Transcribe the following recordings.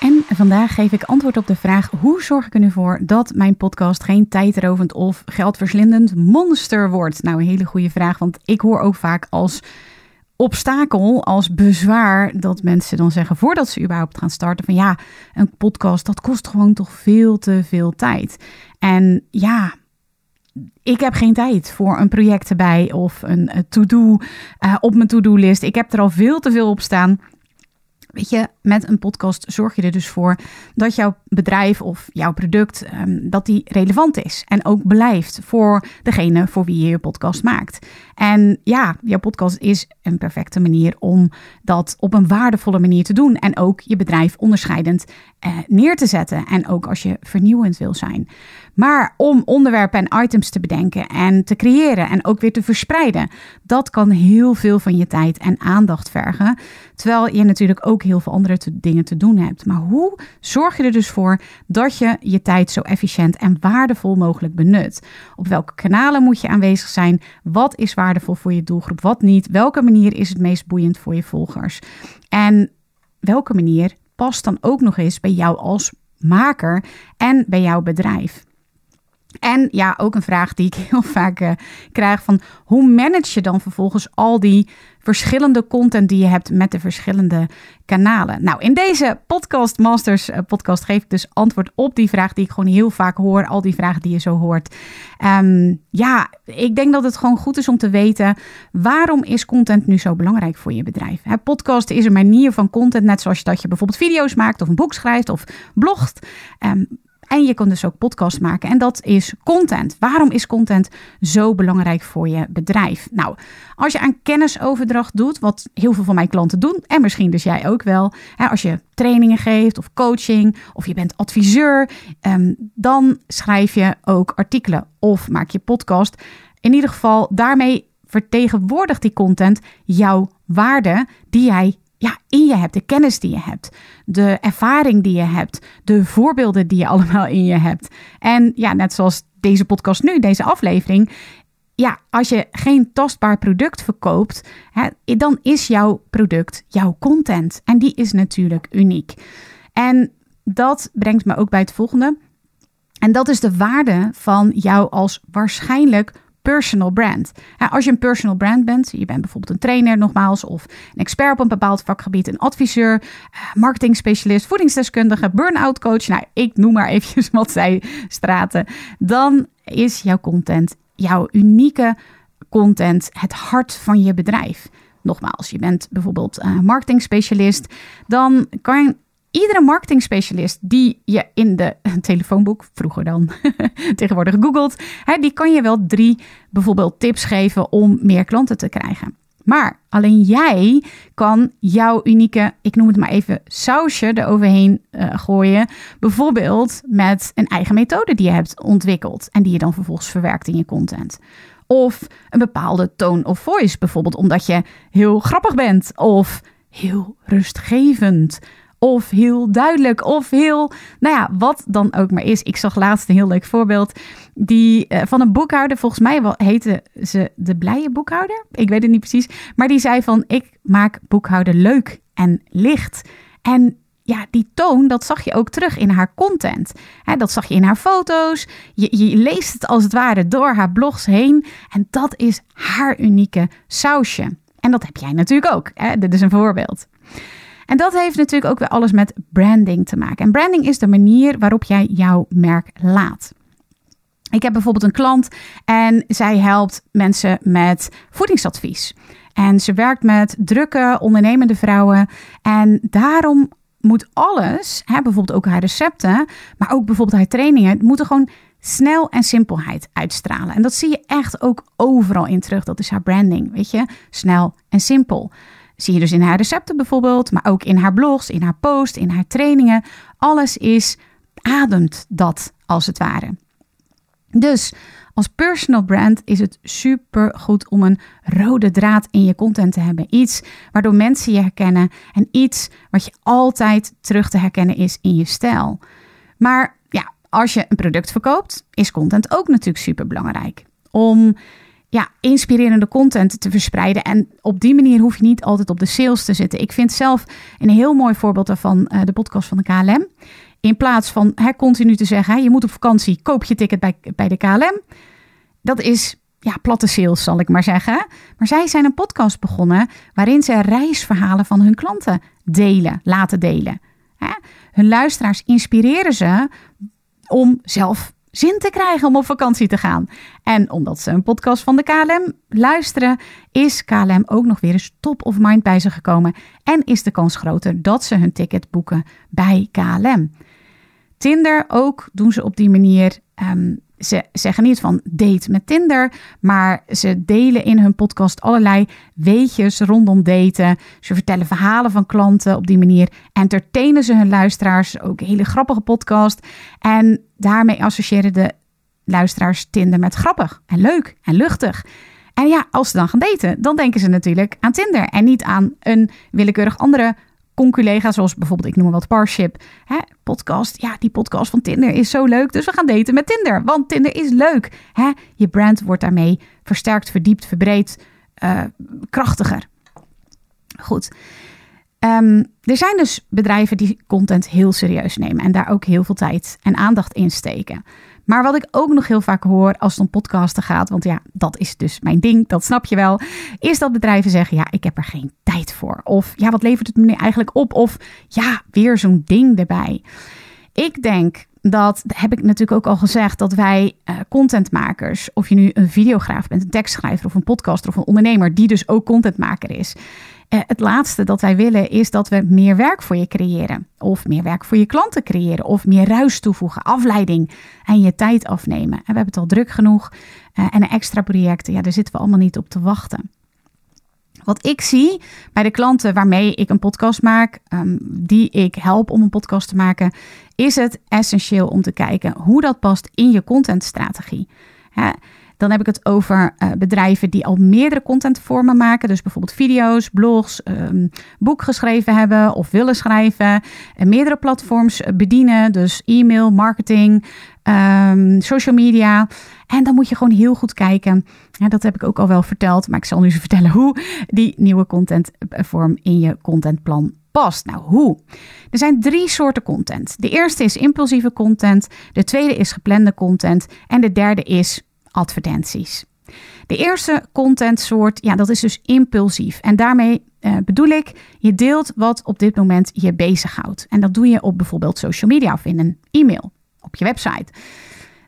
En vandaag geef ik antwoord op de vraag: hoe zorg ik er nu voor dat mijn podcast geen tijdrovend of geldverslindend monster wordt? Nou, een hele goede vraag, want ik hoor ook vaak als obstakel, als bezwaar dat mensen dan zeggen voordat ze überhaupt gaan starten van ja, een podcast dat kost gewoon toch veel te veel tijd. En ja, ik heb geen tijd voor een project erbij of een to-do uh, op mijn to-do-list. Ik heb er al veel te veel op staan. Weet je, met een podcast zorg je er dus voor dat jouw bedrijf of jouw product um, dat die relevant is en ook blijft voor degene voor wie je je podcast maakt. En ja, jouw podcast is een perfecte manier om dat op een waardevolle manier te doen en ook je bedrijf onderscheidend uh, neer te zetten en ook als je vernieuwend wil zijn. Maar om onderwerpen en items te bedenken en te creëren en ook weer te verspreiden, dat kan heel veel van je tijd en aandacht vergen. Terwijl je natuurlijk ook heel veel andere dingen te doen hebt. Maar hoe zorg je er dus voor dat je je tijd zo efficiënt en waardevol mogelijk benut? Op welke kanalen moet je aanwezig zijn? Wat is waardevol voor je doelgroep? Wat niet? Welke manier is het meest boeiend voor je volgers? En welke manier past dan ook nog eens bij jou als maker en bij jouw bedrijf? En ja, ook een vraag die ik heel vaak uh, krijg van hoe manage je dan vervolgens al die verschillende content die je hebt met de verschillende kanalen? Nou, in deze Podcast Masters uh, podcast geef ik dus antwoord op die vraag die ik gewoon heel vaak hoor, al die vragen die je zo hoort. Um, ja, ik denk dat het gewoon goed is om te weten waarom is content nu zo belangrijk voor je bedrijf? Hè, podcast is een manier van content, net zoals dat je bijvoorbeeld video's maakt of een boek schrijft of blogt. Um, en je kan dus ook podcast maken. En dat is content. Waarom is content zo belangrijk voor je bedrijf? Nou, als je aan kennisoverdracht doet, wat heel veel van mijn klanten doen, en misschien dus jij ook wel, hè, als je trainingen geeft of coaching of je bent adviseur, um, dan schrijf je ook artikelen of maak je podcast. In ieder geval, daarmee vertegenwoordigt die content jouw waarde die jij ja, in je hebt, de kennis die je hebt, de ervaring die je hebt, de voorbeelden die je allemaal in je hebt. En ja, net zoals deze podcast nu, deze aflevering. Ja, als je geen tastbaar product verkoopt, hè, dan is jouw product jouw content. En die is natuurlijk uniek. En dat brengt me ook bij het volgende. En dat is de waarde van jou als waarschijnlijk personal brand. als je een personal brand bent, je bent bijvoorbeeld een trainer nogmaals, of een expert op een bepaald vakgebied, een adviseur, eh, marketing specialist, voedingsdeskundige, burn-out coach, nou ik noem maar eventjes wat zij straten, dan is jouw content, jouw unieke content, het hart van je bedrijf. Nogmaals, je bent bijvoorbeeld uh, marketing specialist, dan kan iedere marketingspecialist die je in de telefoonboek, vroeger dan tegenwoordig googelt, die kan je wel drie bijvoorbeeld tips geven om meer klanten te krijgen. Maar alleen jij kan jouw unieke, ik noem het maar even, sausje eroverheen uh, gooien. Bijvoorbeeld met een eigen methode die je hebt ontwikkeld en die je dan vervolgens verwerkt in je content. Of een bepaalde tone of voice, bijvoorbeeld omdat je heel grappig bent of heel rustgevend of heel duidelijk of heel, nou ja, wat dan ook maar is. Ik zag laatst een heel leuk voorbeeld die, uh, van een boekhouder. Volgens mij heette ze de blije boekhouder. Ik weet het niet precies. Maar die zei van, ik maak boekhouden leuk en licht. En ja, die toon, dat zag je ook terug in haar content. dat zag je in haar foto's. Je, je, leest het als het ware door haar blogs heen. En dat is haar unieke sausje. En dat heb jij natuurlijk ook. Dit is een voorbeeld. En dat heeft natuurlijk ook weer alles met branding te maken. En branding is de manier waarop jij jouw merk laat. Ik heb bijvoorbeeld een klant en zij helpt mensen met voedingsadvies. En ze werkt met drukke, ondernemende vrouwen. En daarom moet alles, hè, bijvoorbeeld ook haar recepten, maar ook bijvoorbeeld haar trainingen, moeten gewoon snel en simpelheid uitstralen. En dat zie je echt ook overal in terug. Dat is haar branding, weet je? Snel en simpel. Zie je dus in haar recepten bijvoorbeeld, maar ook in haar blogs, in haar post, in haar trainingen. Alles is, ademt dat als het ware. Dus als personal brand is het super goed om een rode draad in je content te hebben. Iets waardoor mensen je herkennen en iets wat je altijd terug te herkennen is in je stijl. Maar ja, als je een product verkoopt, is content ook natuurlijk super belangrijk. Om ja, inspirerende content te verspreiden. En op die manier hoef je niet altijd op de sales te zitten. Ik vind zelf een heel mooi voorbeeld daarvan uh, de podcast van de KLM. In plaats van hè, continu te zeggen, je moet op vakantie, koop je ticket bij, bij de KLM. Dat is ja, platte sales, zal ik maar zeggen. Maar zij zijn een podcast begonnen waarin ze reisverhalen van hun klanten delen, laten delen. Hè? Hun luisteraars inspireren ze om zelf zin te krijgen om op vakantie te gaan. En omdat ze een podcast van de KLM luisteren, is KLM ook nog weer eens top of mind bij ze gekomen. En is de kans groter dat ze hun ticket boeken bij KLM. Tinder ook doen ze op die manier. Ehm, ze zeggen niet van date met Tinder, maar ze delen in hun podcast allerlei weetjes rondom daten. Ze vertellen verhalen van klanten op die manier. Entertainen ze hun luisteraars. Ook een hele grappige podcast. En daarmee associëren de luisteraars Tinder met grappig en leuk en luchtig. En ja, als ze dan gaan daten, dan denken ze natuurlijk aan Tinder en niet aan een willekeurig andere conculega, zoals bijvoorbeeld, ik noem wat Parship, hè, podcast. Ja, die podcast van Tinder is zo leuk, dus we gaan daten met Tinder, want Tinder is leuk. Hè? Je brand wordt daarmee versterkt, verdiept, verbreed, uh, krachtiger. Goed. Um, er zijn dus bedrijven die content heel serieus nemen en daar ook heel veel tijd en aandacht in steken. Maar wat ik ook nog heel vaak hoor als het om podcasten gaat, want ja, dat is dus mijn ding, dat snap je wel, is dat bedrijven zeggen: ja, ik heb er geen tijd voor. Of ja, wat levert het me nu eigenlijk op? Of ja, weer zo'n ding erbij. Ik denk dat, heb ik natuurlijk ook al gezegd, dat wij uh, contentmakers, of je nu een videograaf bent, een tekstschrijver of een podcaster of een ondernemer, die dus ook contentmaker is, uh, het laatste dat wij willen is dat we meer werk voor je creëren. Of meer werk voor je klanten creëren. Of meer ruis toevoegen, afleiding en je tijd afnemen. En we hebben het al druk genoeg. Uh, en extra projecten, ja, daar zitten we allemaal niet op te wachten. Wat ik zie bij de klanten waarmee ik een podcast maak, um, die ik help om een podcast te maken, is het essentieel om te kijken hoe dat past in je contentstrategie. Hè? Dan heb ik het over uh, bedrijven die al meerdere contentvormen maken. Dus bijvoorbeeld video's, blogs, um, boek geschreven hebben of willen schrijven. En meerdere platforms bedienen. Dus e-mail, marketing, um, social media. En dan moet je gewoon heel goed kijken. Ja, dat heb ik ook al wel verteld. Maar ik zal nu eens vertellen hoe die nieuwe contentvorm in je contentplan past. Nou, hoe? Er zijn drie soorten content. De eerste is impulsieve content. De tweede is geplande content. En de derde is advertenties. De eerste contentsoort, ja, dat is dus impulsief. En daarmee uh, bedoel ik, je deelt wat op dit moment je bezighoudt. En dat doe je op bijvoorbeeld social media of in een e-mail, op je website.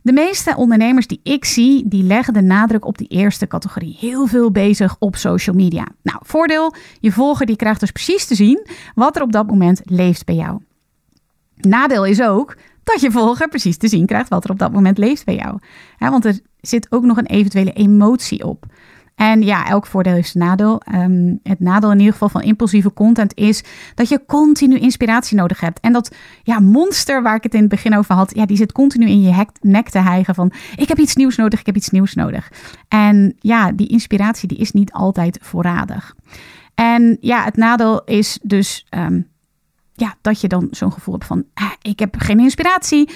De meeste ondernemers die ik zie, die leggen de nadruk op die eerste categorie. Heel veel bezig op social media. Nou, voordeel, je volger die krijgt dus precies te zien wat er op dat moment leeft bij jou. Nadeel is ook dat je volger precies te zien krijgt wat er op dat moment leeft bij jou. want er zit ook nog een eventuele emotie op. En ja, elk voordeel een nadeel. Ehm, het nadeel in ieder geval van impulsieve content is dat je continu inspiratie nodig hebt. En dat ja, monster waar ik het in het begin over had, ja, die zit continu in je nek te hijgen van ik heb iets nieuws nodig, ik heb iets nieuws nodig. En ja, die inspiratie die is niet altijd voorradig. En ja, het nadeel is dus ehm, ja, dat je dan zo'n gevoel hebt van ah, ik heb geen inspiratie.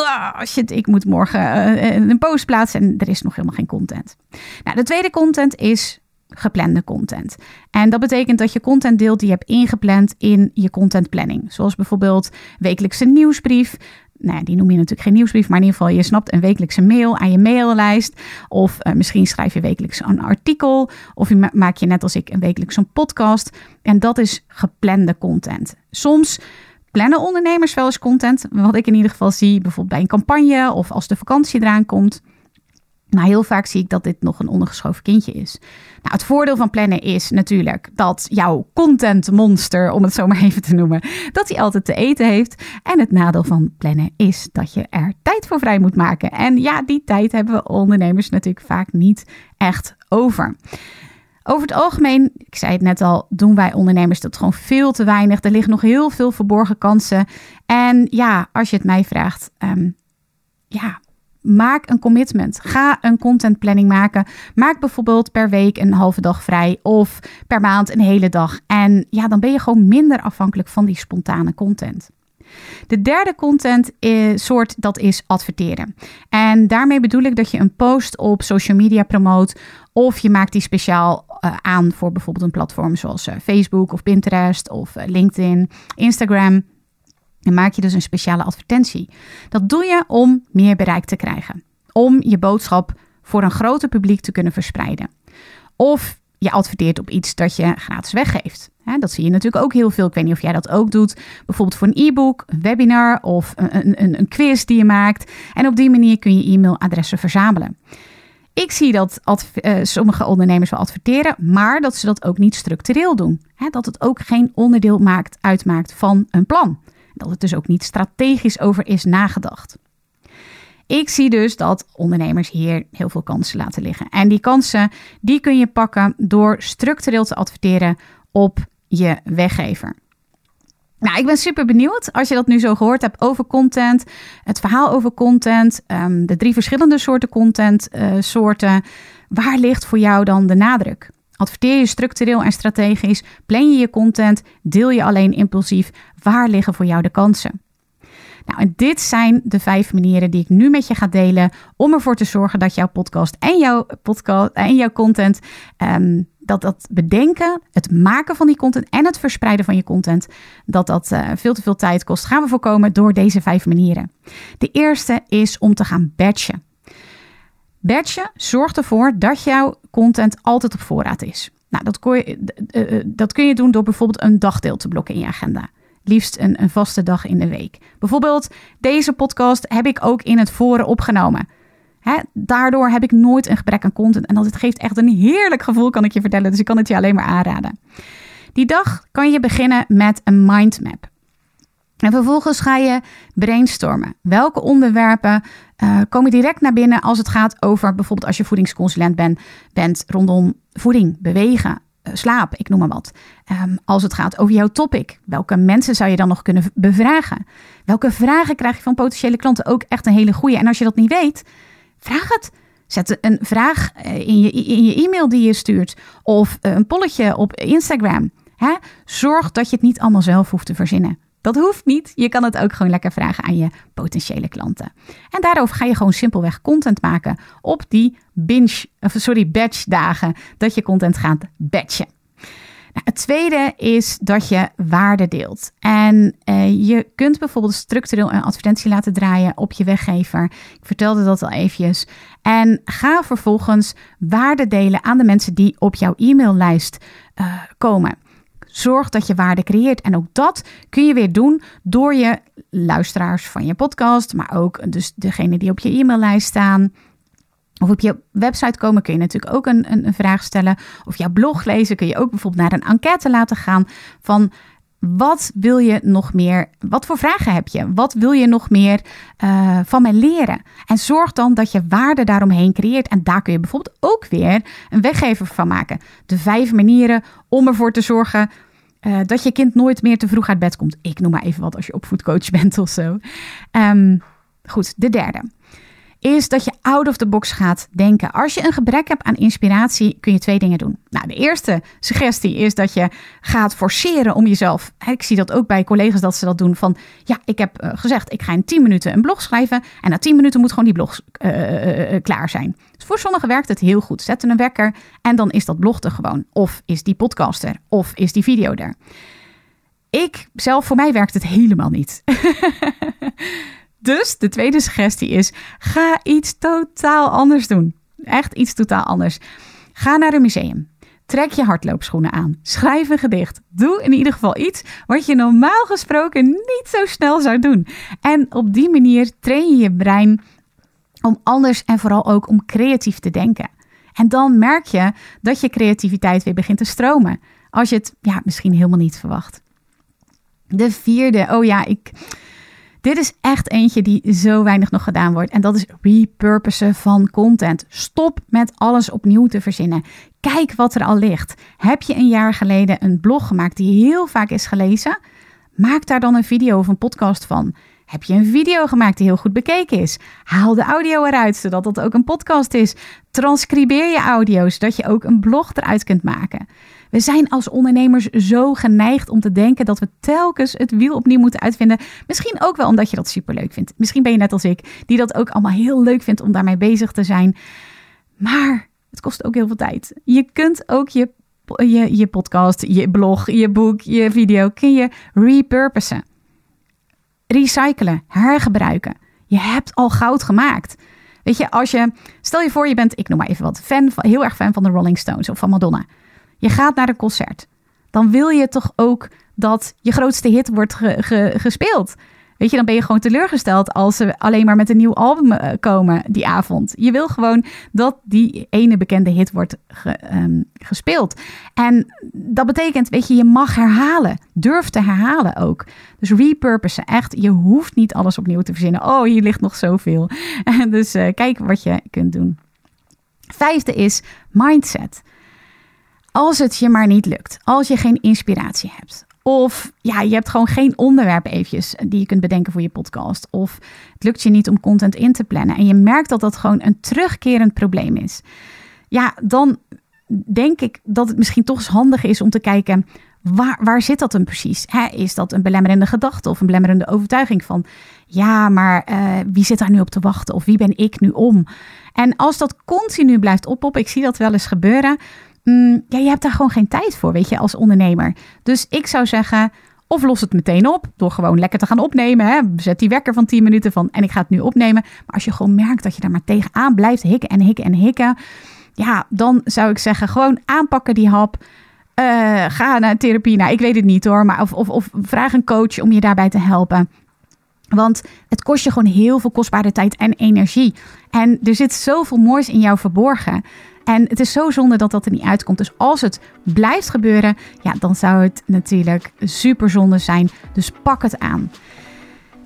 Oh, shit, ik moet morgen uh, een post plaatsen en er is nog helemaal geen content. Nou, de tweede content is geplande content. En dat betekent dat je content deelt die je hebt ingepland in je contentplanning. Zoals bijvoorbeeld wekelijkse nieuwsbrief. Nou, die noem je natuurlijk geen nieuwsbrief, maar in ieder geval je snapt een wekelijkse mail aan je maillijst. Of uh, misschien schrijf je wekelijks een artikel. Of je maak je net als ik een wekelijks een podcast. En dat is geplande content. Soms plannen ondernemers wel eens content. Wat ik in ieder geval zie, bijvoorbeeld bij een campagne of als de vakantie eraan komt. Maar heel vaak zie ik dat dit nog een ondergeschoven kindje is. Nou, het voordeel van plannen is natuurlijk dat jouw contentmonster, om het zo maar even te noemen, dat hij altijd te eten heeft. En het nadeel van plannen is dat je er tijd voor vrij moet maken. En ja, die tijd hebben we ondernemers natuurlijk vaak niet echt over. Over het algemeen, ik zei het net al, doen wij ondernemers dat gewoon veel te weinig. Er liggen nog heel veel verborgen kansen. En ja, als je het mij vraagt, um, ja, maak een commitment. Ga een contentplanning maken. Maak bijvoorbeeld per week een halve dag vrij of per maand een hele dag. En ja, dan ben je gewoon minder afhankelijk van die spontane content. De derde content soort, dat is adverteren. En daarmee bedoel ik dat je een post op social media promoot of je maakt die speciaal uh, aan voor bijvoorbeeld een platform zoals uh, Facebook of Pinterest of uh, LinkedIn, Instagram. Dan maak je dus een speciale advertentie. Dat doe je om meer bereik te krijgen. Om je boodschap voor een groter publiek te kunnen verspreiden. Of je adverteert op iets dat je gratis weggeeft. Dat zie je natuurlijk ook heel veel. Ik weet niet of jij dat ook doet. Bijvoorbeeld voor een e-book, een webinar of een, een, een quiz die je maakt. En op die manier kun je e-mailadressen verzamelen. Ik zie dat uh, sommige ondernemers wel adverteren, maar dat ze dat ook niet structureel doen. dat het ook geen onderdeel maakt, uitmaakt van een plan. Dat het dus ook niet strategisch over is nagedacht. Ik zie dus dat ondernemers hier heel veel kansen laten liggen. En die kansen die kun je pakken door structureel te adverteren op je weggever. Nou, ik ben super benieuwd als je dat nu zo gehoord hebt over content, het verhaal over content, ehm, de drie verschillende soorten content uh, soorten. Waar ligt voor jou dan de nadruk? Adverteer je structureel en strategisch? Plan je je content? Deel je alleen impulsief? Waar liggen voor jou de kansen? Nou, en dit zijn de vijf manieren die ik nu met je ga delen om ervoor te zorgen dat jouw podcast en jouw, podcast, en jouw content um, dat dat bedenken, het maken van die content en het verspreiden van je content, dat dat uh, veel te veel tijd kost, gaan we voorkomen door deze vijf manieren. De eerste is om te gaan batchen. Batchen zorgt ervoor dat jouw content altijd op voorraad is. Nou, dat, kun je, uh, dat kun je doen door bijvoorbeeld een dagdeel te blokken in je agenda. Liefst een, een vaste dag in de week. Bijvoorbeeld, deze podcast heb ik ook in het voren opgenomen daardoor heb ik nooit een gebrek aan content. En dat geeft echt een heerlijk gevoel, kan ik je vertellen. Dus ik kan het je alleen maar aanraden. Die dag kan je beginnen met een mindmap. En vervolgens ga je brainstormen. Welke onderwerpen uh, komen direct naar binnen als het gaat over bijvoorbeeld als je voedingsconsulent bent, bent rondom voeding, bewegen, uh, slaap, ik noem maar wat. Um, als het gaat over jouw topic, welke mensen zou je dan nog kunnen bevragen? Welke vragen krijg je van potentiële klanten? Ook echt een hele goede. En als je dat niet weet, Vraag het. Zet een vraag eh, in je, in je e-mail die je stuurt. Of eh, een polletje op Instagram. Zorg dat je het niet allemaal zelf hoeft te verzinnen. Dat hoeft niet. Je kan het ook gewoon lekker vragen aan je potentiële klanten. En daarover ga je gewoon simpelweg content maken op die binge, sorry, batch dagen dat je content gaat batchen. Nou, het tweede is dat je waarde deelt. En uh, je kunt bijvoorbeeld structureel een advertentie laten draaien op je weggever. Ik vertelde dat al eventjes. En ga vervolgens waarde delen aan de mensen die op jouw e-maillijst uh, komen. Zorg dat je waarde creëert. En ook dat kun je weer doen door je luisteraars van je podcast, maar ook dus degene die op je e-maillijst staan of op je website komen kun je natuurlijk ook een, een, een, vraag stellen. Of jouw blog lezen kun je ook bijvoorbeeld naar een enquête laten gaan van wat wil je nog meer? Wat voor vragen heb je? Wat wil je nog meer uh, van mij leren? En zorg dan dat je waarde daaromheen creëert. En daar kun je bijvoorbeeld ook weer een weggever van maken. De vijf manieren om ervoor te zorgen uh, dat je kind nooit meer te vroeg uit bed komt. Ik noem maar even wat als je opvoedcoach bent of zo. Um, goed, de derde is dat je out of the box gaat denken. Als je een gebrek hebt aan inspiratie, kun je twee dingen doen. Nou, de eerste suggestie is dat je gaat forceren om jezelf. Ik zie dat ook bij collega's dat ze dat doen. Van ja, ik heb uh, gezegd, ik ga in 10 minuten een blog schrijven. En na 10 minuten moet gewoon die blog uh, uh, klaar zijn. Dus voor sommigen werkt het heel goed. Zet een wekker en dan is dat blog er gewoon. Of is die podcaster, of is die video er. Ik zelf, voor mij werkt het helemaal niet. Dus de tweede suggestie is: ga iets totaal anders doen. Echt iets totaal anders. Ga naar een museum. Trek je hardloopschoenen aan. Schrijf een gedicht. Doe in ieder geval iets wat je normaal gesproken niet zo snel zou doen. En op die manier train je je brein om anders en vooral ook om creatief te denken. En dan merk je dat je creativiteit weer begint te stromen. Als je het ja, misschien helemaal niet verwacht. De vierde, oh ja, ik, dit is echt eentje die zo weinig nog gedaan wordt. En dat is repurposen van content. Stop met alles opnieuw te verzinnen. Kijk wat er al ligt. Heb je een jaar geleden een blog gemaakt die heel vaak is gelezen? Maak daar dan een video of een podcast van. Heb je een video gemaakt die heel goed bekeken is? Haal de audio eruit, zodat dat ook een podcast is. Transcribeer je audio, zodat je ook een blog eruit kunt maken. We zijn als ondernemers zo geneigd om te denken dat we telkens het wiel opnieuw moeten uitvinden. Misschien ook wel omdat je dat superleuk vindt. Misschien ben je net als ik, die dat ook allemaal heel leuk vindt om daarmee bezig te zijn. Maar het kost ook heel veel tijd. Je kunt ook je, je, je podcast, je blog, je boek, je video, kun je repurposen. Recyclen, hergebruiken. Je hebt al goud gemaakt. Weet je, als je, stel je voor je bent, ik noem maar even wat, fan, heel erg fan van de Rolling Stones of van Madonna. Je gaat naar een concert. Dan wil je toch ook dat je grootste hit wordt gespeeld. Weet je, dan ben je gewoon teleurgesteld als ze alleen maar met een nieuw album eh, komen die avond. Je wil gewoon dat die ene bekende hit wordt ehm, gespeeld. En dat betekent, weet je, je mag herhalen. Durf te herhalen ook. Dus repurposen, echt. Je hoeft niet alles opnieuw te verzinnen. Oh, hier ligt nog zoveel. dus uh, kijk wat je kunt doen. Vijfde is mindset. Als het je maar niet lukt, als je geen inspiratie hebt, of ja, je hebt gewoon geen onderwerp eventjes die je kunt bedenken voor je podcast, of het lukt je niet om content in te plannen en je merkt dat dat gewoon een terugkerend probleem is, ja, dan denk ik dat het misschien toch eens handig is om te kijken Waar, waar zit dat dan precies? is dat een belemmerende gedachte of een belemmerende overtuiging van, ja, maar uh, wie zit daar nu op te wachten? Of wie ben ik nu om? En als dat continu blijft oppoppen, ik zie dat wel eens gebeuren, Mm, ja, je hebt daar gewoon geen tijd voor, weet je, als ondernemer. Dus ik zou zeggen, of los het meteen op door gewoon lekker te gaan opnemen. Hè. Zet die wekker van 10 minuten van en ik ga het nu opnemen. Maar als je gewoon merkt dat je daar maar tegenaan blijft hikken en hikken en hikken. Ja, dan zou ik zeggen, gewoon aanpakken die hap. Uh, ga naar therapie. Nou, ik weet het niet hoor. Maar of, of, of vraag een coach om je daarbij te helpen. Want het kost je gewoon heel veel kostbare tijd en energie. En er zit zoveel moois in jou verborgen. En het is zo zonde dat dat er niet uitkomt. Dus als het blijft gebeuren, ja, dan zou het natuurlijk super zonde zijn. Dus pak het aan.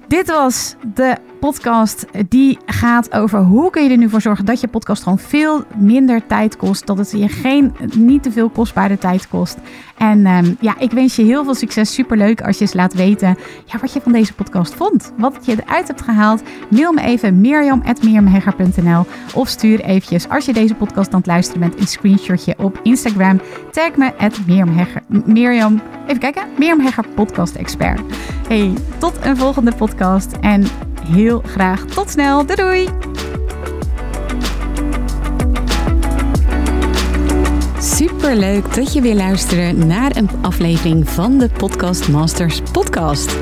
Dit was de podcast die gaat over hoe kun je er nu voor zorgen dat je podcast gewoon veel minder tijd kost. Dat het je geen, niet te veel kostbare tijd kost. En um, ja, ik wens je heel veel succes. Superleuk als je eens laat weten ja, wat je van deze podcast vond. Wat je eruit hebt gehaald. Mail me even mirjam.mirjamhegger.nl Of stuur eventjes als je deze podcast aan het luisteren bent een screenshotje op Instagram. Tag me at Mirjam. Even kijken. Mirjam Hegger Podcast Expert. Hey, tot een volgende podcast. En heel graag tot snel. Doei doei! Super leuk dat je weer luistert naar een aflevering van de Podcast Masters podcast.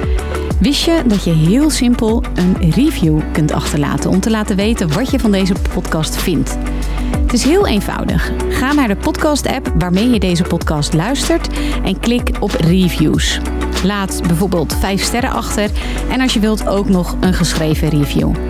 Wist je dat je heel simpel een review kunt achterlaten om te laten weten wat je van deze podcast vindt? Het is heel eenvoudig. Ga naar de podcast-app waarmee je deze podcast luistert en klik op reviews. Laat bijvoorbeeld 5 sterren achter en als je wilt ook nog een geschreven review.